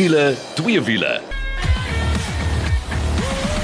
wiele, twee wiele.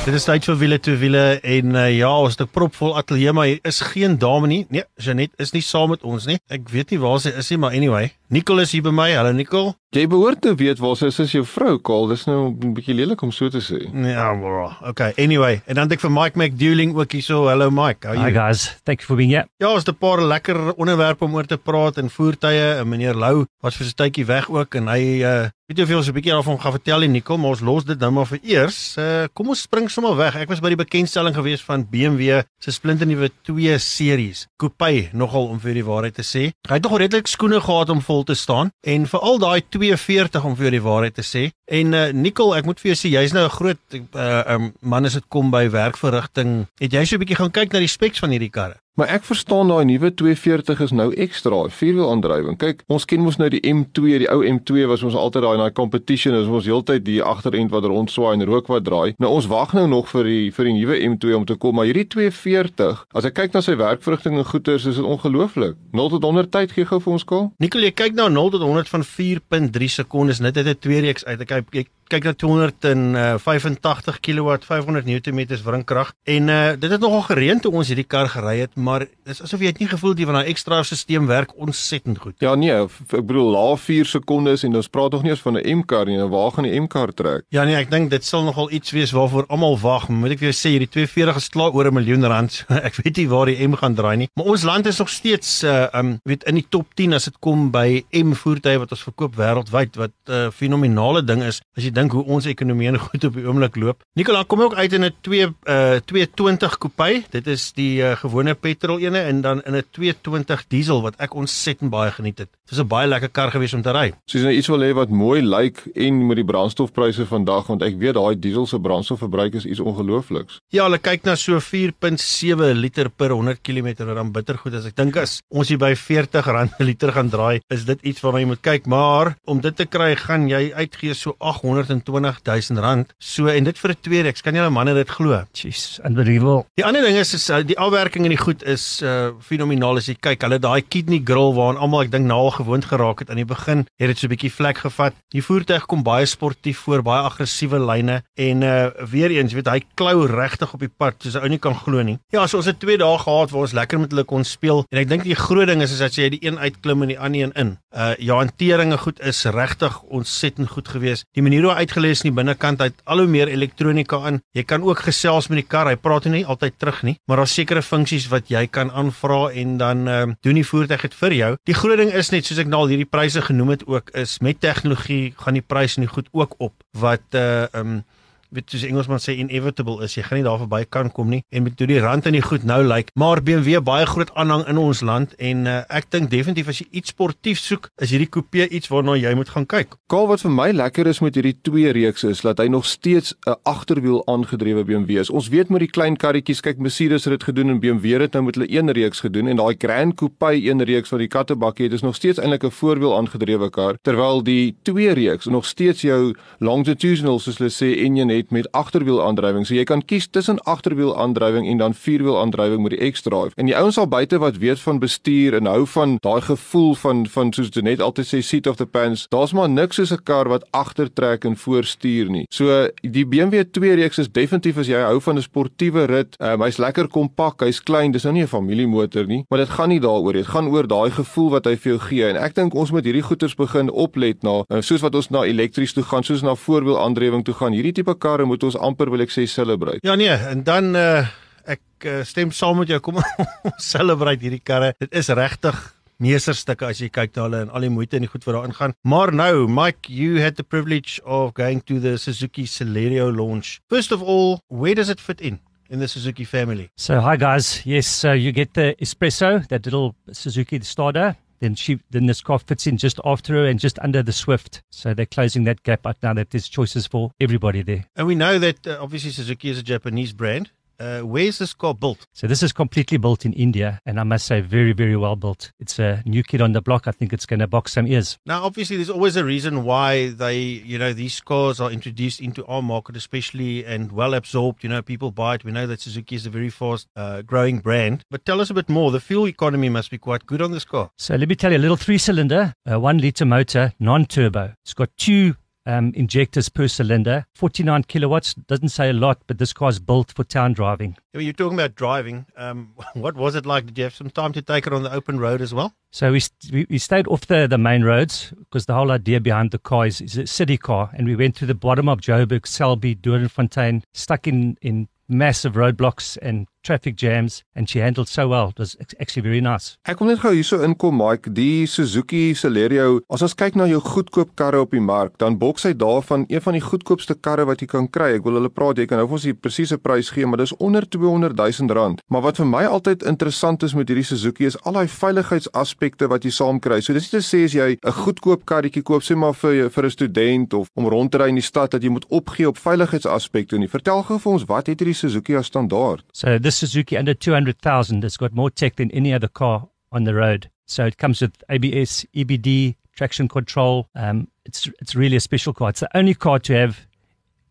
Dit is tyd vir wiele toe wiele en uh, ja, ons het 'n propvol ateljee maar hier is geen dame nie. Nee, Janet is nie saam met ons nie. Ek weet nie waar sy is nie, maar anyway, Nicole is hier by my. Hallo Nicole. Jy behoort te weet waar sy is, is jou vrou, Kaal. Dis nou 'n bietjie lelik om so te sê. Ja, bro. Okay, anyway, en dan het ek vir Mike McDueling ook hier so. Hallo Mike. How are Hi you? guys, thank you for being here. Ja, ons het 'n paar lekker onderwerpe om oor te praat en voertuie. En meneer Lou was vir 'n tydjie weg ook en hy uh weet jy jy ons 'n bietjie daarvan gaan vertel nie, Nicole, maar ons los dit nou maar vir eers. Uh kom ons spring sommer weg. Ek was by die bekendstelling gewees van BMW se splinternuwe 2 series. Coupe nogal om vir die waarheid te sê. Hy het nog redelik skoene gehad om vol te staan en veral daai 240 om vir die waarheid te sê. En uh Nicole, ek moet vir jou sê jy's nou 'n groot uh um, man as dit kom by werkverrigting. Het jy so 'n bietjie gaan kyk na die specs van hierdie karre? Maar ek verstaan daai nuwe 240 is nou ekstra, vierwiel aandrywing. Kyk, ons ken mos nou die M2, die ou M2 was ons altyd daai in daai competition, ons heeltyd die agterend wat rondswaai en rook wat draai. Nou ons wag nou nog vir die vir die nuwe M2 om te kom, maar hierdie 240, as ek kyk na sy werkverrigting en goeters, is dit ongelooflik. 0 tot 100 tyd gee gou vir ons kol. Nicole, jy kyk nou 0 tot 100 van 4.3 sekondes net uit 'n twee reeks uit. Ek kyk ek kyk na 285 kW, 500 Nm wringkrag en uh, dit het nogal gereën toe ons hierdie kar gery het, maar dis asof jy het nie gevoel die van daai ekstra stelsel werk ontsettend goed. Ja nee, ek bedoel laaf 4 sekondes en ons praat nog nie eens van 'n M-kar nie. Nou waar gaan die M-kar trek? Ja nee, ek dink dit sal nogal iets wees waarvoor almal wag. Moet ek vir jou sê hierdie 240 is klaar oor 'n miljoen rand. Ek weet nie waar die M gaan draai nie, maar ons land is nog steeds uh um weet in die top 10 as dit kom by M voertuie wat ons verkoop wêreldwyd wat 'n uh, fenominale ding is as jy dink hoe ons ekonomie nou goed op die oomblik loop. Nicola kom ook uit in 'n 2 uh 220 coupe. Dit is die uh, gewone petrol ene en dan in 'n 220 diesel wat ek ontsettend baie geniet het. Dit was 'n baie lekker kar gewees om te ry. Soos jy nou iets wil hê wat mooi lyk en met die brandstofpryse vandag want ek weet daai diesel se brandstofverbruik is iets ongeloofliks. Ja, hulle kyk na so 4.7 liter per 100 km wat dan bittergoed is. Ek dink as ons hier by 40 rand per liter gaan draai, is dit iets waarna jy moet kyk, maar om dit te kry, gaan jy uitgee so 820 000 rand. So en dit vir 'n tweede, ek kan julle manne dit glo. Jeez, unbelievable. Die ander ding is is uh, die afwerking in die goed is uh fenomenaal as jy kyk. Hulle daai kidney grill waaraan almal ek dink nou al gewoond geraak het aan die begin, het dit so 'n bietjie vlek gevat. Die voertuig kom baie sportief voor, baie aggressiewe lyne en uh weer eens, weet hy klou regtig op die pad soos 'n ou nie kan glo nie. Ja, so ons het 2 dae gehad waar ons lekker met hulle kon speel en ek dink die groot ding is is dat jy die een uitklim en die ander een in. Uh ja, hanteringe goed is regtig ontsettend goed geweest. Die manier hoe hy uitgelees in die binnekant, hy het al hoe meer elektronika in. Jy kan ook gesels met die kar. Hy praat nie altyd terug nie, maar daar's sekere funksies wat jy kan aanvra en dan uh, doen die voertuig dit vir jou. Die groot ding is net soos ek nou al hierdie pryse genoem het ook is met tegnologie gaan die prys nie goed ook op wat uh um weet soos Engelsman sê inevitable is. Jy gaan nie daar verby kan kom nie. En met hoe die rand in die goed nou lyk maar BMW baie groot aanhang in ons land en uh, ek dink definitief as jy iets sportief soek is hierdie coupe iets waarna jy moet gaan kyk. Kaal wat vir my lekker is met hierdie twee reeks is dat hy nog steeds 'n agterwiel aangedrewe BMW is. Ons weet met die klein karretjies, kyk Mercedes het dit gedoen en BMW het nou met hulle een reeks gedoen en daai Grand Coupe een reeks van die kattebakkie het is nog steeds eintlik 'n voorwiel aangedrewe kar terwyl die twee reeks nog steeds jou longitudinal soos hulle sê enjin het met agterwiel aandrywing. So jy kan kies tussen agterwiel aandrywing en dan vierwiel aandrywing met die X-drive. En die ouens al buite wat weet van bestuur en hou van daai gevoel van van soos jy net altyd sê seat of the pants, daar's maar niks soos 'n kar wat agtertrek en voorstuur nie. So die BMW 2 reeks is definitief as jy hou van 'n sportiewe rit, um, hy's lekker kompak, hy's klein, dis nou nie 'n familiemotor nie, maar dit gaan nie daaroor nie. Dit gaan oor daai gevoel wat hy vir jou gee en ek dink ons moet hierdie goeters begin oplet na uh, soos wat ons na elektries toe gaan, soos na voorwiel aandrywing toe gaan. Hierdie tipe karre moet ons amper wil ek sê celebrate. ja nee en dan uh, ek uh, stem saam met jou kom ons celebrate hierdie karre dit is regtig meesterstukke as jy kyk na hulle en al die moeite en die goed wat daarin gaan. Maar nou, Mike, you had the privilege of going to the Suzuki Celerio launch. First of all, where does it fit in in the Suzuki family? So, hi guys. Yes, so you get the espresso, that little Suzuki Starter. Then she, then this car fits in just after her and just under the Swift. So they're closing that gap up now. That there's choices for everybody there. And we know that uh, obviously Suzuki is a Japanese brand. Uh, where's this car built? So this is completely built in India, and I must say, very, very well built. It's a new kid on the block. I think it's going to box some ears. Now, obviously, there's always a reason why they, you know, these cars are introduced into our market, especially and well absorbed. You know, people buy it. We know that Suzuki is a very fast uh, growing brand. But tell us a bit more. The fuel economy must be quite good on this car. So let me tell you, a little three-cylinder, uh, one-liter motor, non-turbo. It's got two um, injectors per cylinder. 49 kilowatts doesn't say a lot, but this car is built for town driving. You're talking about driving. Um, what was it like? Did you have some time to take it on the open road as well? So we, st- we stayed off the, the main roads because the whole idea behind the car is, is a city car. And we went to the bottom of Joburg, Selby, Doornfontein, stuck in, in massive roadblocks and traffic jams and she handled so well. It was actually very nice. Ek kom net gou hierso inkom Mike, die Suzuki Celerio. As ons kyk na jou goedkoop karre op die mark, dan boks hy daarvan een van die goedkoopste karre wat jy kan kry. Ek wil hulle praat, jy kan nou vir ons die presiese prys gee, maar dis onder 200 000 rand. Maar wat vir my altyd interessant is met hierdie Suzuki is al daai veiligheidsaspekte wat jy saam kry. So dis nie te sê as jy 'n goedkoop karretjie koop sê maar vir vir 'n student of om rond te ry in die stad dat jy moet opgee op veiligheidsaspekte nie. Vertel gou vir ons wat het hierdie Suzuki as standaard? So this Suzuki under 200,000 has got more tech than any other car on the road. So it comes with ABS, EBD, traction control. Um, it's it's really a special car. It's the only car to have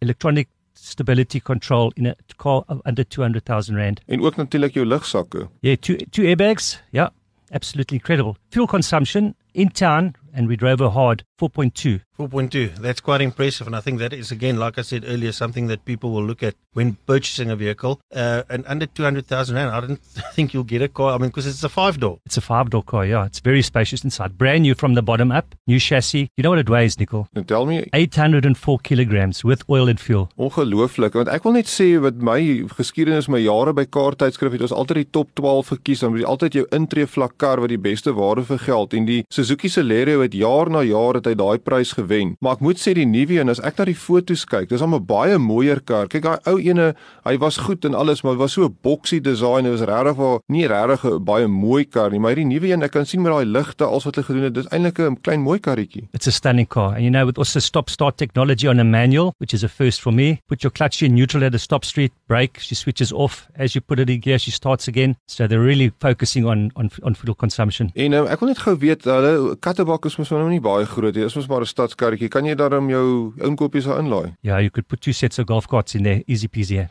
electronic stability control in a car of under 200,000 rand. En ook natuurlik jou lugsakke. Yeah, two two airbags. Yeah, absolutely incredible. Fuel consumption in town, and we drove her hard 4.2. 4.2. That's quite impressive. And I think that is, again, like I said earlier, something that people will look at when purchasing a vehicle. Uh, and under 200,000 Rand, I don't think you'll get a car. I mean, because it's a five door. It's a five door car, yeah. It's very spacious inside. Brand new from the bottom up. New chassis. You know what it weighs, Nicole? Nou tel my 804 kilograms with oil and fuel. ongelooflik want ek wil net sê wat my geskiedenis my jare by kaarttydskrif het ons altyd die top 12 gekies dan moet jy altyd jou intree vlak kar wat die beste waarde vir geld en die Suzuki Celerio het jaar na jaar het hy daai prys gewen maar ek moet sê die nuwe een as ek na die foto's kyk dis 'n baie mooier kar kyk daai ou ene hy was goed en alles maar dit was so 'n boxy design dit was regtig waar nie regtig 'n baie mooi kar nie maar hierdie nuwe een ek kan sien met daai ligte als wat hulle gedoen het dis eintlik 'n klein mooi karretjie It's a stunning car. And you know, with also stop start technology on a manual, which is a first for me, put your clutch in neutral at a stop street, brake, she switches off. As you put it in gear, she starts again. So they're really focusing on, on, on fuel consumption. En um, ek wil net gou weet hulle kattebak is mos nou nie baie groot nie dis mos maar 'n stadskarretjie kan jy daarom jou inkopies daar inlaai Yeah, you could put two sets of golf carts in there, easy peasy.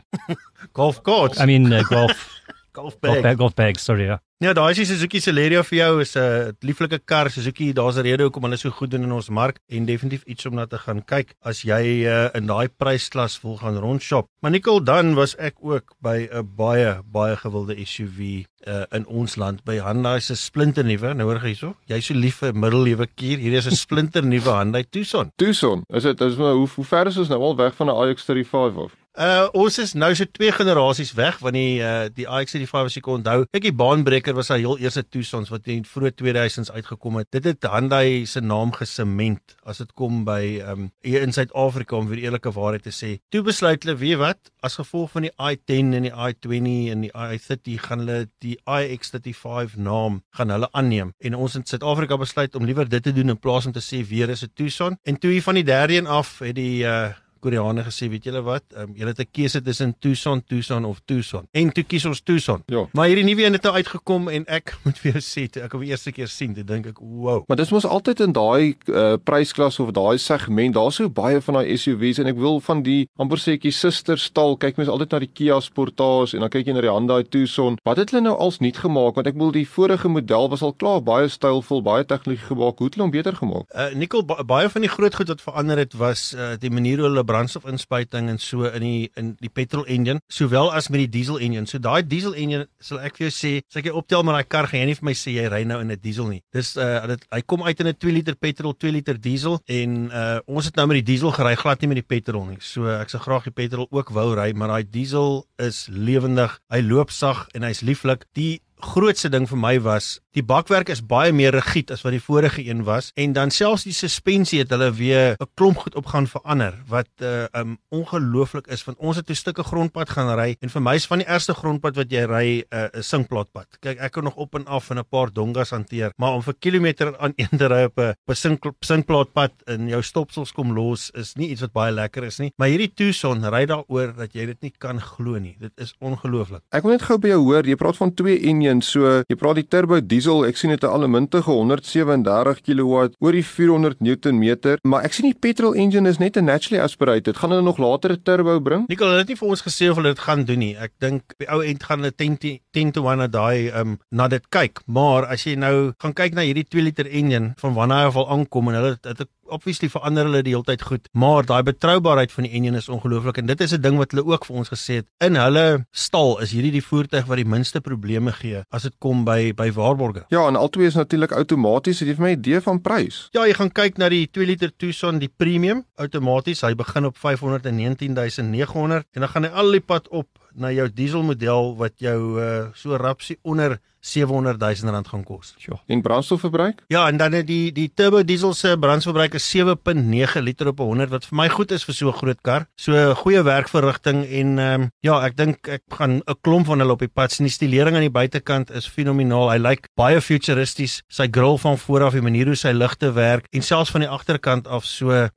Golf carts. I mean, uh, golf, golf golf, bag. bag, golf bags, sorry. Yeah. Ja, daai is die Suzuki Celerio vir jou is 'n lieflike kar. Suzuki, daar's 'n rede hoekom hulle so goed doen in ons mark en definitief iets om na te gaan kyk as jy uh, in daai prysklas wil gaan rondshop. Maar Nicole, dan was ek ook by 'n baie baie gewilde SUV uh, in ons land by Hyundai se splinternuwe. Nou hoor jy hierso, jy's so lief vir middelewe kier. Hierdie is 'n splinternuwe Hyundai Tucson. Tucson is dit is maar hoe hoe ver is ons nou al weg van 'n iX35 af Uh ons is nou so twee generasies weg van die uh die iX35 as jy kon onthou. Kyk die baanbreker was hy heel eerste Tucsons wat in vroeë 2000s uitgekom het. Dit het Hyundai se naam gesement as dit kom by um hier in Suid-Afrika om weer eerlike waarheid te sê. Toe besluit hulle, weet wat, as gevolg van die i10 en die i20 en die i30 gaan hulle die iX35 naam gaan hulle aanneem. En ons in Suid-Afrika besluit om liewer dit te doen in plaas om te sê weer is 'n Tucson. En toe hier van die derde een af het die uh Koreane gesê, weet julle wat? Um, julle het 'n keuse tussen Tucson, Tucson of Tucson. En toe kies ons Tucson. Ja. Maar hierdie nuwe een het nou uitgekom en ek moet vir jou sê, toe ek hom die eerste keer sien, toe dink ek, "Wow." Maar dis mos altyd in daai uh, prysklas of daai segment, daar's so baie van daai SUV's en ek wil van die amper ek susterstal, kyk mens altyd na die Kia Sportage en dan kyk jy na die Hyundai Tucson. Wat het hulle nou als nuut gemaak? Want ek bedoel die vorige model was al klaar baie stylvol, baie tegnologie gemaak. Hoe het hulle hom beter gemaak? Uh Nicole ba baie van die groot goed wat verander het was uh die manier hoe hulle brandstofinspuiting en so in die in die petrol engine sowel as met die diesel engine. So daai diesel engine sal ek vir jou sê, as ek jy optel met daai kar gaan jy nie vir my sê jy ry nou in 'n diesel nie. Dis uh dit hy kom uit in 'n 2 liter petrol, 2 liter diesel en uh ons het nou met die diesel gery, glad nie met die petrol nie. So ek sou graag die petrol ook wou ry, maar daai diesel is lewendig. Hy loop sag en hy's lieflik. Die grootste ding vir my was die bakwerk is baie meer rigied as wat die vorige een was en dan selfs die suspensie het hulle weer 'n klomp goed op gaan verander wat uh, um ongelooflik is want ons het 'n stukke grondpad gaan ry en vir my is van die eerste grondpad wat jy ry 'n uh, sinkplaatpad. Kyk ek kan nog op en af in 'n paar dongas hanteer, maar om vir kilometer aan een te ry op 'n sink, sinkplaatpad en jou stopsels kom los is nie iets wat baie lekker is nie. Maar hierdie Tucson ry daaroor dat jy dit nie kan glo nie. Dit is ongelooflik. Ek wil net gou by jou hoor, jy praat van twee engines, so jy praat die turbo diesel, ek sien dit 'n allemintige 137 kW oor die 400 Newtonmeter, maar ek sien die petrol engine is net 'n naturally aspirated. Gaan hulle nog later 'n turbo bring? Nicole, hulle het nie vir ons gesê of hulle dit gaan doen nie. Ek dink by ou end gaan hulle 10 to- 10 to 1 na daai um na dit kyk. Maar as jy nou gaan kyk na hierdie 2 liter engine van wanneer hy al aankom en hulle het 'n obviously verander hulle die hele tyd goed, maar daai betroubaarheid van die enjin is ongelooflik en dit is 'n ding wat hulle ook vir ons gesê het. In hulle stal is hierdie die voertuig wat die minste probleme gee as dit kom by by waarborge. Ja, en albei is natuurlik outomaties. Het jy vir my 'n idee van prys? Ja, jy gaan kyk na die 2 liter Tucson, die premium outomaties. Hy begin op 519900 en dan gaan hy al die pad op na jou dieselmodel wat jou uh, so rapsie onder 700 000 rand gaan kos. Sjoe. En brandstofverbruik? Ja, en dan het die die turbo diesel se brandstofverbruik is 7.9 liter op 100 wat vir my goed is vir so 'n groot kar. So goeie werkverrigting en ehm um, ja, ek dink ek gaan 'n klomp van hulle op die pad sien. Die stilering aan die buitekant is fenomenaal. Hy lyk baie futuristies. Sy gril van voor af, die manier hoe sy ligte werk en selfs van die agterkant af so uh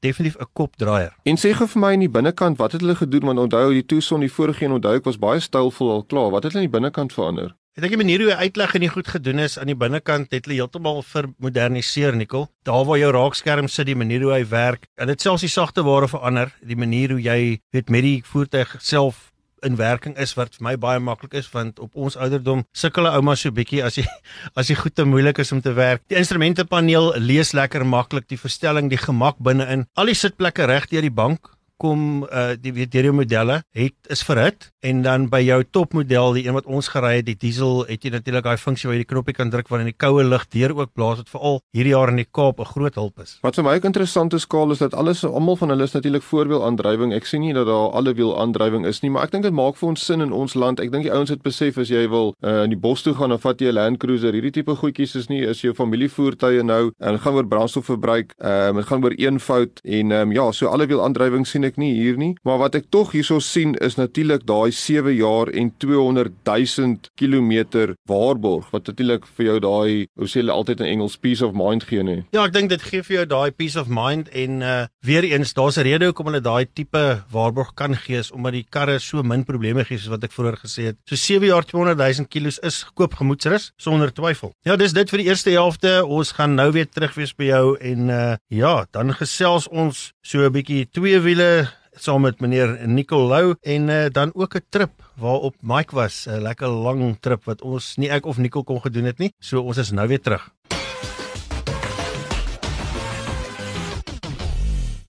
definitief 'n kopdraaier. En sê gou vir my in die binnekant, wat het hulle gedoen want onthou die Tucson die vorige een onthou ek was baie stylvol al klaar. Wat het hulle in die binnekant verander? Ek dink die manier hoe hy uitleg en nie goed gedoen is aan die binnekant het hulle heeltemal vermoderniseer Nikkel. Daar waar jou raakskerm sit, die manier hoe hy werk, en dit selfs die sagte ware verander, die manier hoe jy weet met die voertuig self in werking is wat vir my baie maklik is want op ons ouderdom sukkel 'n ouma so bietjie as jy as jy goed te moeilik is om te werk. Die instrumentepaneel lees lekker maklik, die verstelling, die gemak binne-in. Al die sitplekke reg deur die bank kom uh die weet hierdie modelle het is verhit en dan by jou topmodel die een wat ons gery het die diesel het jy natuurlik daai funksie waar jy die knoppie kan druk wanneer die koue lug deur ook blaas wat veral hierdie jaar in die Kaap 'n groot hulp is. Wat vir my ook interessant is skaal is dat alles almal van hulle is natuurlik voorwielaandrywing. Ek sien nie dat daar alle wielaandrywing is nie, maar ek dink dit maak vir ons sin in ons land. Ek dink die ouens het besef as jy wil uh in die bos toe gaan of vat jy 'n Land Cruiser, hierdie tipe goedjies is nie is jou familievoertuie nou en gaan oor brandstofverbruik. Ehm um, dit gaan oor eenvoud en ehm um, ja, so alle wielaandrywing sien ek nie hier nie, maar wat ek tog hierso sien is natuurlik daai 7 jaar en 200 000 km waarborg wat natuurlik vir jou daai hoe sê hulle altyd in Engels peace of mind gee nie. Ja, ek dink dit gee vir jou daai peace of mind en uh weer eens daar's 'n rede hoekom hulle daai tipe waarborg kan gee is omdat die karre so min probleme gee soos wat ek vroeër gesê het. So 7 jaar 200 000 km is goedkoop gemoedsrus sonder twyfel. Ja, dis dit vir die eerste helfte. Ons gaan nou weer terug wees by jou en uh ja, dan gesels ons so 'n bietjie twee wiele saam met meneer Nicolou en uh, dan ook 'n trip waarop Mike was, 'n lekker lang trip wat ons nie ek of Nicol kon gedoen het nie. So ons is nou weer terug.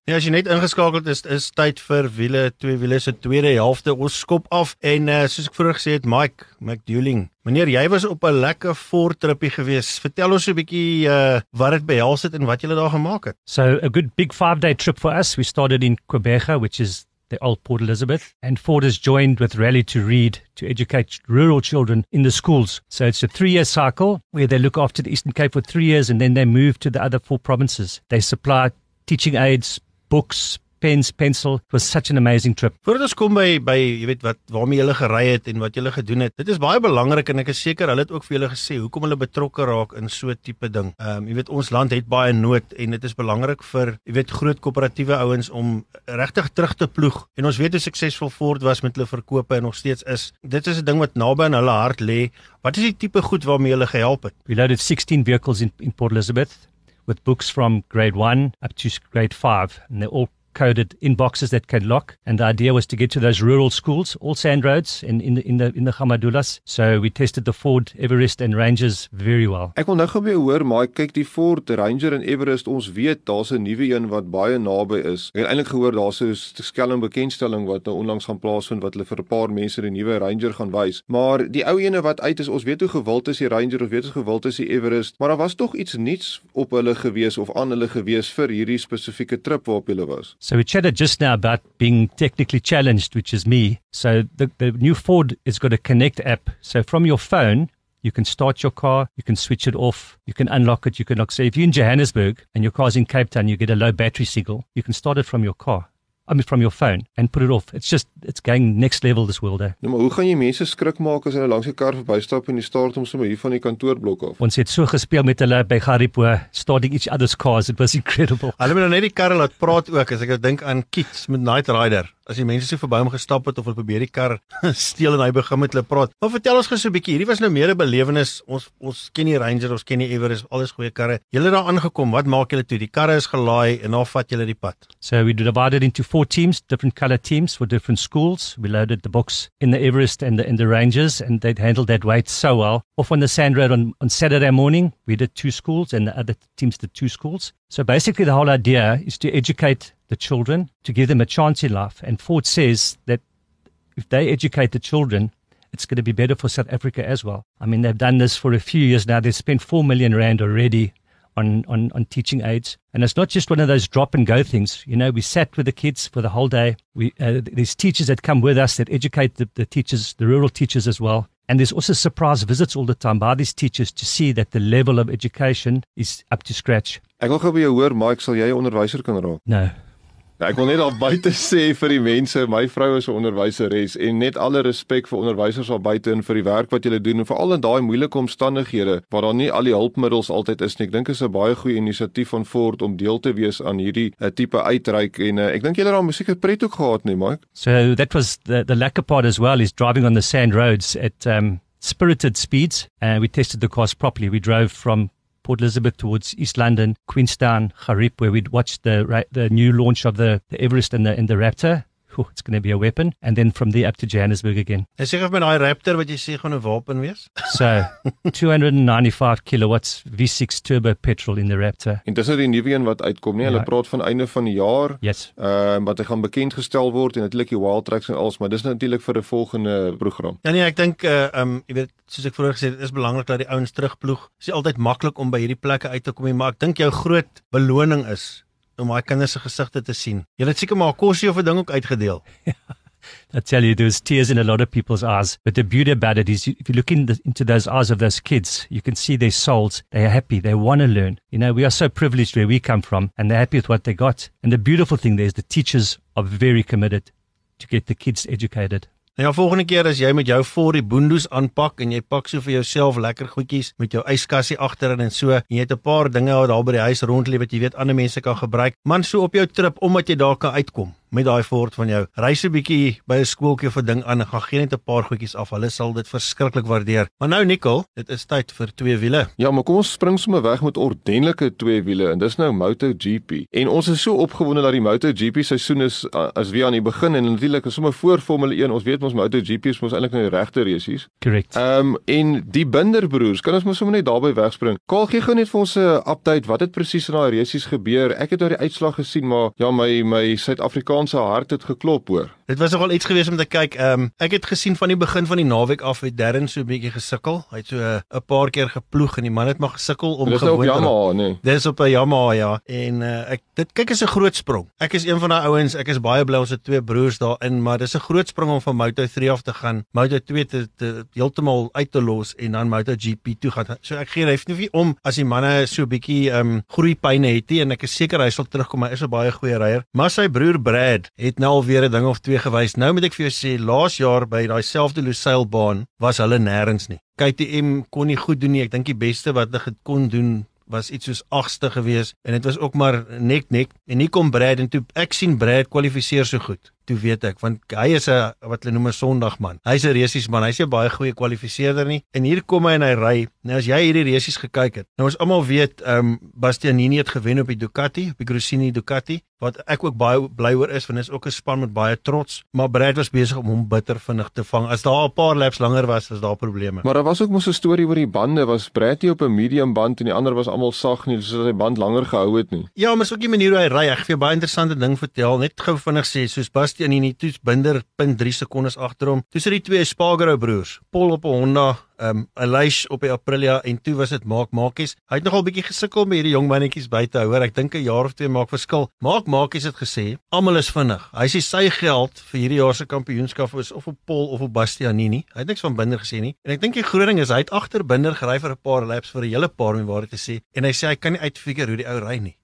Ja, as jy net ingeskakel is, is tyd vir wiele, twee wiele se tweede helfte. Ons skop af en uh, soos ek vroeër gesê het, Mike McDueling. Meneer, jy was op 'n lekker voortrippie gewees. Vertel ons 'n bietjie uh wat dit behels het en wat jy daar gemaak het. So a good big 5-day trip for us. We started in Quebec, which is the old Port Elizabeth, and Ford has joined with Rally to Read to educate rural children in the schools. So it's a three year cycle where they look after the Eastern Cape for three years and then they move to the other four provinces. They supply teaching aids, books, pens, pencil. It was such an amazing trip. Voordat ons kom by by jy weet wat waarmee julle gery het en wat julle gedoen het. Dit is baie belangrik en ek is seker hulle het ook vir julle gesê hoekom hulle betrokke raak in so 'n tipe ding. Ehm um, jy weet ons land het baie nood en dit is belangrik vir jy weet groot koöperatiewe ouens om regtig terug te ploeg. En ons weet hoe suksesvol Ford was met hulle verkope en nog steeds is. Dit is 'n ding wat naby aan hulle hart lê. Wat is die tipe goed waarmee hulle gehelp het? We loaded 16 vehicles in in Port Elizabeth with books from grade 1 up to grade 5 and they're all coded in boxes that can lock. And the idea was to get to those rural schools, all sand roads in, in the in the in the Hamadulas. So we tested the Ford Everest and Rangers very well. Ek wil nou gou weer hoor, maar kyk die Ford Ranger en Everest, ons weet daar's 'n nuwe een wat baie naby is. Ek het eintlik gehoor daar's 'n skelm bekendstelling wat nou onlangs gaan plaasvind wat hulle vir 'n paar mense die nuwe Ranger gaan wys. Maar die ou ene wat uit is, ons weet hoe gewild is die Ranger, ons weet hoe gewild is die Everest, maar daar was tog iets nuuts op hulle gewees of aan hulle gewees vir hierdie spesifieke trip waarop hulle was. So we chatted just now about being technically challenged, which is me. So the, the new Ford has got a Connect app. So from your phone, you can start your car, you can switch it off, you can unlock it, you can lock. So if you're in Johannesburg and your car's in Cape Town, you get a low battery signal, you can start it from your car. I mean from your phone and put it off. It's just it's going next level this world. Eh? Nou maar hoe gaan jy mense skrik maak as hulle langs 'n kar verbystap en die start hom sommer hier van die kantoorblok af? Ons het so gespeel met hulle by Garipo starting each other's cars. It was incredible. Hulle moet nou net die karre laat praat ook as ek dink aan Kiets met Night Rider. As die mense so verby hom gestap het of hulle probeer die kar steel en hy begin met hulle praat. Maar vertel ons gou so 'n bietjie, hierdie was nou meer 'n belewenis. Ons ons ken die Ranger, ons ken die Everest, alles goeie karre. Julle daar aangekom, wat maak julle toe? Die karre is gelaai en dan vat julle die pad. So we divided into four teams, different color teams for different schools. We loaded the books in the Everest and the, in the Rangers, and they'd handled that weight so well. Off on the sand road on, on Saturday morning, we did two schools, and the other teams did two schools. So basically, the whole idea is to educate the children, to give them a chance in life. And Ford says that if they educate the children, it's going to be better for South Africa as well. I mean, they've done this for a few years now. They've spent 4 million Rand already on, on, on teaching aids. And it's not just one of those drop and go things. You know, we sat with the kids for the whole day. We, uh, there's teachers that come with us that educate the, the teachers, the rural teachers as well. And there's also surprise visits all the time by these teachers to see that the level of education is up to scratch. Ek wil gou by jou hoor, Mike, sal jy onderwyser kan raak? No. Ja, ek wil net daar buite sê vir die mense, my vrou is 'n onderwyseres en net alle respek vir onderwysers daar buite en vir die werk wat julle doen en veral in daai moeilike omstandighede waar daar nie al die hulpmiddels altyd is nie. Ek dink is 'n baie goeie inisiatief van Ford om deel te wees aan hierdie uh, tipe uitreik en uh, ek dink julle het daar musiek pret ook gehad nie, Mike. So that was the, the lacquer part as well, is driving on the sand roads at um, spirited speeds. And we tested the cars properly. We drove from Port Elizabeth towards East London, Queenstown, Harip, where we'd watched the the new launch of the, the Everest and the and the Raptor. Whew, it's going to be a weapon. And then from there up to Johannesburg again. En seker met daai Raptor wat jy sê gaan 'n wapen wees. So 295 kilowatts V6 turbo petrol in the Raptor. En dis nou die nuwe een wat uitkom, nie? Hulle Ja. praat van einde van die jaar. Yes. Ehm uh, wat hy gaan bekend gestel word en natuurlik die wild tracks en alles, maar dis natuurlik vir 'n volgende program. Ja nee, ek dink uh um jy weet soos ek vroeër gesê het, is belangrik dat die ouens terugploeg. Dit is altyd maklik om by hierdie plekke uit te kom maar ek dink jou groot beloning is om daai kinders se gesigte te sien. Jy het seker maar kosie of 'n ding ook uitgedeel. I tell you, there's tears in a lot of people's eyes. But the beauty about it is, if you look in the, into those eyes of those kids, you can see their souls. They are happy. They want to learn. You know, we are so privileged where we come from, and they're happy with what they got. And the beautiful thing there is the teachers are very committed to get the kids educated. Nou ja, volgende keer as jy met jou voor die boondoes aanpak en jy pak so vir jouself lekker goedjies met jou yskassie agterin en so, en jy het 'n paar dinge wat daar by die huis rond lê wat jy weet ander mense kan gebruik. Man, so op jou trip omdat jy daar kan uitkom met daai Ford van jou. Ry so 'n bietjie by 'n skooltjie of 'n ding aan en gaan gee net 'n paar goedjies af. Hulle sal dit verskriklik waardeer. Maar nou Nicole, dit is tyd vir twee wiele. Ja, maar kom ons spring sommer weg met ordentlike twee wiele en dis nou MotoGP. En ons is so opgewonde dat die MotoGP seisoen is as weer aan die begin en natuurlik is sommer voor Formule 1. Ons weet ons MotoGP is mos eintlik nou die regte resies. Correct. Ehm um, en die Binder broers, kan ons mos sommer net daarby wegspring. Kaal gee gou net vir ons 'n update wat het presies in daai resies gebeur. Ek het nou die uitslag gesien, maar ja, my my Suid-Afrikaanse hart het geklop hoor. Dit was nogal iets gewees om te kyk. Ehm um, ek het gesien van die begin van die naweek af het Darren so 'n bietjie gesukkel. Hy het so 'n 'n paar keer geploeg en die man het maar gesukkel om Dis op gewoon te raak. Yamaha, nee. Dis op 'n Yamaha ja. En uh, ek dit kyk is 'n groot sprong. Ek is een van daai ouens, ek is baie bly ons het twee broers daarin, maar dis 'n groot sprong om van Moto3 af te gaan, Moto2 te, te heeltemal uit te los en dan MotoGP toe gaan. So ek gee hy nie om as die manne so 'n bietjie ehm um, groeipyne het nie en ek is seker hy sal terugkom. Hy is 'n baie goeie ryer. Maar sy broer Brad het nou alweer 'n ding of twee gewys. Nou moet ek vir jou sê, laas jaar by daai selfde Lusailbaan was hulle nêrens nie. KTM kon nie goed doen nie. Ek dink die beste wat hulle kon doen was iets soos 8ste gewees en dit was ook maar nek nek en hier kom Brad en toe ek sien Brad kwalifiseer so goed. Toe weet ek want hy is 'n wat hulle noem 'n Sondagman. Hy's 'n resies man. Hy's 'n baie goeie kwalifiseerder nie. En hier kom hy en hy ry. Nou as jy hierdie resies gekyk het. Nou ons almal weet ehm um, Bastianini het gewen op die Ducati, op die Gresini Ducati wat ek ook baie bly oor is want dit is ook 'n span met baie trots, maar Brad was besig om hom bitter vinnig te vang. As daar 'n paar laps langer was, was daar probleme. Maar daar was ook mos 'n storie oor die bande was Bradley op 'n medium band en die ander was almal sag nie, sodat hy band langer gehou het nie. Ja, maar is ook die manier hoe hy ry. Ek gaan vir jou baie interessante ding vertel. Net gou vinnig sê, soos Bastianini toets binder 0.3 sekondes agter hom. Toe sit die twee Spargaro broers, Paul op 'n Honda, um Elish op die Aprilia en toe was dit Mark Marquez. Hy het nogal bietjie gesukkel met hierdie jong mannetjies buite, hoor. Ek dink 'n jaar of twee maak verskil. Mark Marquez het gesê, almal is vinnig. Hy sê sy geld vir hierdie jaar se kampioenskap is of op Paul of op Bastianini. Hy het niks van Binder gesê nie. En ek dink die groot ding is hy het agter Binder gery vir 'n paar laps vir 'n hele paar om waar te sê en hy sê hy kan nie uitfigure hoe die ou ry nie.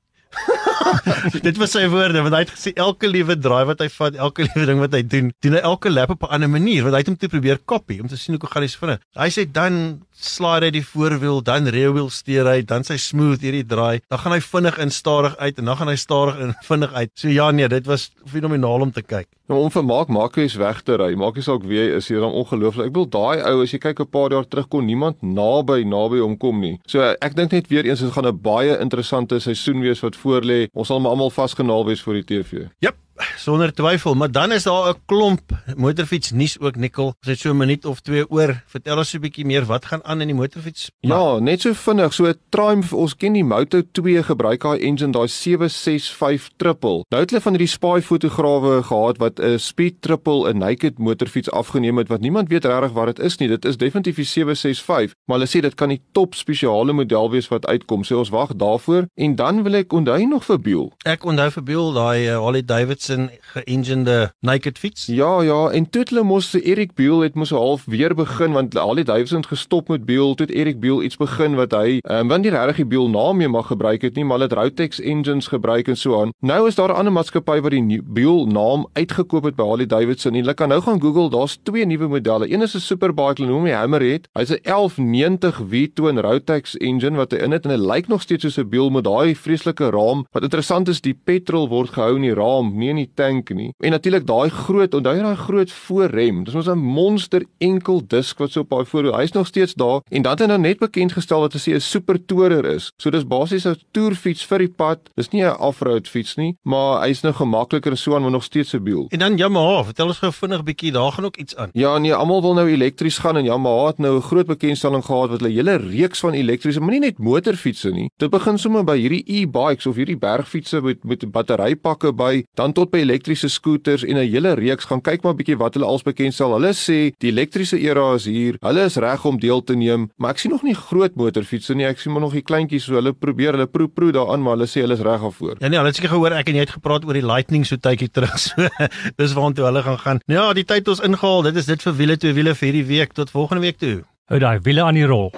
dit was sy woorde want hy het gesê elke liewe draai wat hy vat, elke liewe ding wat hy doen, doen hy elke lap op 'n ander manier want hy het hom toe probeer copy om te sien hoe gaan hy se vinnig. Hy sê dan slide hy die voorwiel, dan rear wheel steer hy, dan sy smooth hierdie draai, dan gaan hy vinnig in stadig uit en dan gaan hy stadig in vinnig uit. So ja nee, dit was fenomenaal om te kyk. Nou om vir Mark Marquez weg te ry, maak nie saak wie hy is, hy is dan ongelooflik. Ek bedoel daai ou as jy kyk 'n paar jaar terug kon niemand naby naby hom kom nie. So ek dink net weer eens dit gaan 'n baie interessante seisoen wees wat voorlê. Ons sal almal vasgenaal wees vir die TV. Jep, sonder twyfel, maar dan is daar 'n klomp motorfiets nuus ook Nikkel. Ons het so 'n minuut of 2 oor. Vertel ons 'n bietjie meer wat gaan aan in die motorfiets? Ja, net so vinnig, so Triumph, ons ken die Moto 2 gebruik daai engine, daai 765 triple. Nou het hulle van hierdie spy fotograwe gehad wat 'n speed triple 'n naked motorfiets afgeneem het wat niemand weet regtig wat dit is nie. Dit is definitief die 765, maar hulle sê dit kan die top spesiale model wees wat uitkom. So ons wag daarvoor en dan wil ek onthou nog vir Biel. Ek onthou vir Biel daai uh, Harley Davidson Davidson geënginede naked fiets. Ja, ja, en toe het hulle mos Erik Biel het mos half weer begin want die Davidson gestop met Biel, toe het Erik Biel iets begin wat hy um, want nie regtig die Biel naam meer mag gebruik het nie, maar hulle het Routex engines gebruik en so aan. Nou is daar 'n ander maatskappy wat die Biel naam uitgekoop het by Harley Davidson. Jy kan nou gaan Google, daar's twee nuwe modelle. Een is 'n superbike, hulle noem hom Hammerhead. Hy's 'n 1190 V-twin Routex engine wat hy in het en hy lyk nog steeds soos 'n Biel met daai vreeslike raam. Wat interessant is, die petrol word gehou in die raam, nie in die tank nie. En natuurlik daai groot, onthou jy daai groot voorrem? Dis mos 'n monster enkel disk wat so op daai voorwiel. Hy's nog steeds daar en dan het hy nou net bekend gestel dat hy 'n super tourer is. So dis basies 'n toerfiets vir die pad. Dis nie 'n off-road fiets nie, maar hy's nou gemakliker so aan, maar nog steeds 'n biel. En dan Yamaha, vertel ons gou vinnig bietjie, daar gaan ook iets aan. Ja, nee, almal wil nou elektries gaan en Yamaha het nou 'n groot bekendstelling gehad wat hulle hele reeks van elektriese, maar nie net motorfietsse nie. Dit begin sommer by hierdie e-bikes of hierdie bergfietsse met met batterypakke by, dan tot by elektriese skooters en 'n hele reeks gaan kyk maar bietjie wat hulle als bekend stel. Hulle sê die elektriese era is hier. Hulle is reg om deel te neem, maar ek sien nog nie groot motorfietsse nie. Ek sien maar nog die kleintjies so hulle probeer hulle proe proe daaraan, maar hulle sê hulle is reg daarvoor. Ja nee, hulle het seker gehoor ek en jy het gepraat oor die Lightning so tydjie terug. So dis waartoe hulle gaan gaan. Nou ja, die tyd ons ingehaal. Dit is dit vir wiele twee wiele vir hierdie week tot volgende week toe. Hou daai wiele aan die rol.